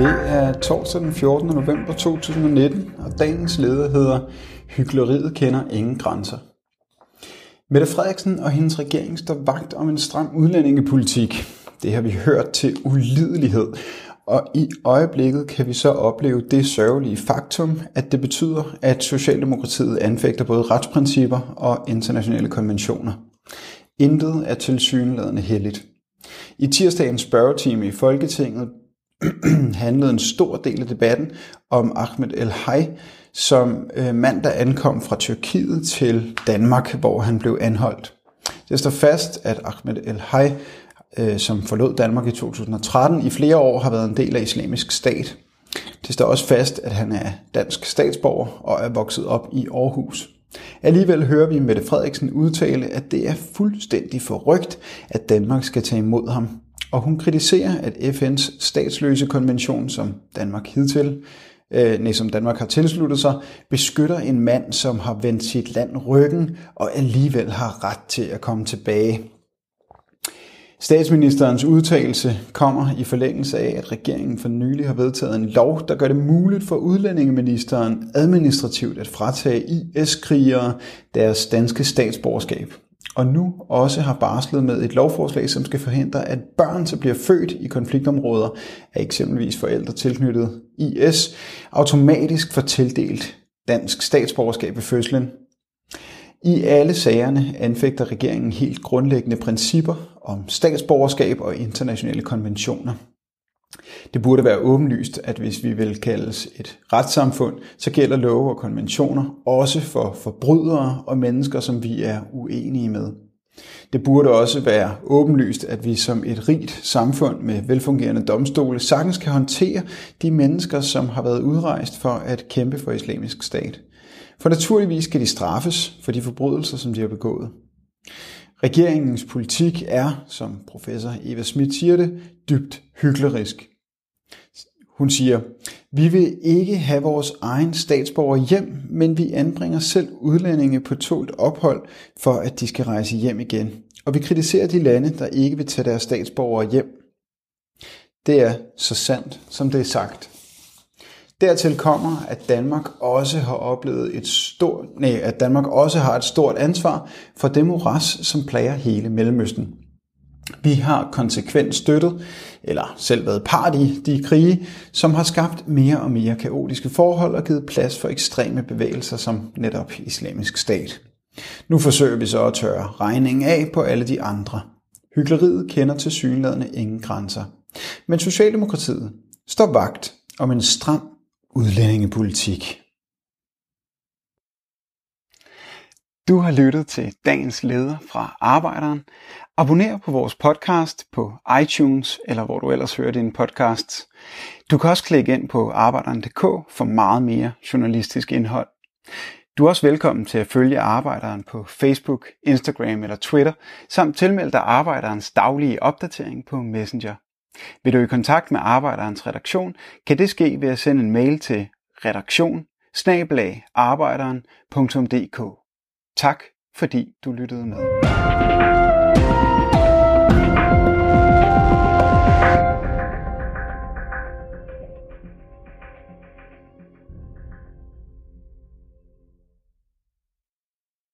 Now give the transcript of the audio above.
Det er torsdag den 14. november 2019, og dagens leder hedder Hykleriet kender ingen grænser. Mette Frederiksen og hendes regering står vagt om en stram udlændingepolitik. Det har vi hørt til ulidelighed, og i øjeblikket kan vi så opleve det sørgelige faktum, at det betyder, at Socialdemokratiet anfægter både retsprincipper og internationale konventioner. Intet er tilsyneladende heldigt. I tirsdagens spørgetime i Folketinget handlede en stor del af debatten om Ahmed El Hay, som mand, mandag ankom fra Tyrkiet til Danmark, hvor han blev anholdt. Det står fast, at Ahmed El Hay, øh, som forlod Danmark i 2013, i flere år har været en del af islamisk stat. Det står også fast, at han er dansk statsborger og er vokset op i Aarhus. Alligevel hører vi Mette Frederiksen udtale, at det er fuldstændig forrygt, at Danmark skal tage imod ham. Og hun kritiserer, at FN's statsløse konvention, som Danmark hidtil, øh, nej, som Danmark har tilsluttet sig, beskytter en mand, som har vendt sit land ryggen og alligevel har ret til at komme tilbage. Statsministerens udtalelse kommer i forlængelse af, at regeringen for nylig har vedtaget en lov, der gør det muligt for udlændingeministeren administrativt at fratage IS-krigere deres danske statsborgerskab. Og nu også har barslet med et lovforslag, som skal forhindre, at børn, som bliver født i konfliktområder af eksempelvis forældre tilknyttet IS, automatisk får tildelt dansk statsborgerskab ved fødslen, i alle sagerne anfægter regeringen helt grundlæggende principper om statsborgerskab og internationale konventioner. Det burde være åbenlyst, at hvis vi vil kaldes et retssamfund, så gælder love og konventioner også for forbrydere og mennesker, som vi er uenige med. Det burde også være åbenlyst, at vi som et rigt samfund med velfungerende domstole sagtens kan håndtere de mennesker, som har været udrejst for at kæmpe for islamisk stat. For naturligvis skal de straffes for de forbrydelser, som de har begået. Regeringens politik er, som professor Eva Schmidt siger det, dybt hyklerisk. Hun siger, vi vil ikke have vores egen statsborger hjem, men vi anbringer selv udlændinge på tålt ophold, for at de skal rejse hjem igen. Og vi kritiserer de lande, der ikke vil tage deres statsborgere hjem. Det er så sandt, som det er sagt. Dertil kommer, at Danmark også har oplevet et stort, nej, at Danmark også har et stort ansvar for det moras, som plager hele Mellemøsten. Vi har konsekvent støttet, eller selv været part i de krige, som har skabt mere og mere kaotiske forhold og givet plads for ekstreme bevægelser som netop islamisk stat. Nu forsøger vi så at tørre regningen af på alle de andre. Hykleriet kender til synlædende ingen grænser. Men Socialdemokratiet står vagt om en stram udlændingepolitik. Du har lyttet til dagens leder fra Arbejderen. Abonner på vores podcast på iTunes eller hvor du ellers hører din podcast. Du kan også klikke ind på arbejderen.dk for meget mere journalistisk indhold. Du er også velkommen til at følge Arbejderen på Facebook, Instagram eller Twitter, samt tilmelde dig Arbejderens daglige opdatering på Messenger. Vil du i kontakt med Arbejderens redaktion, kan det ske ved at sende en mail til redaktion Tak fordi du lyttede med.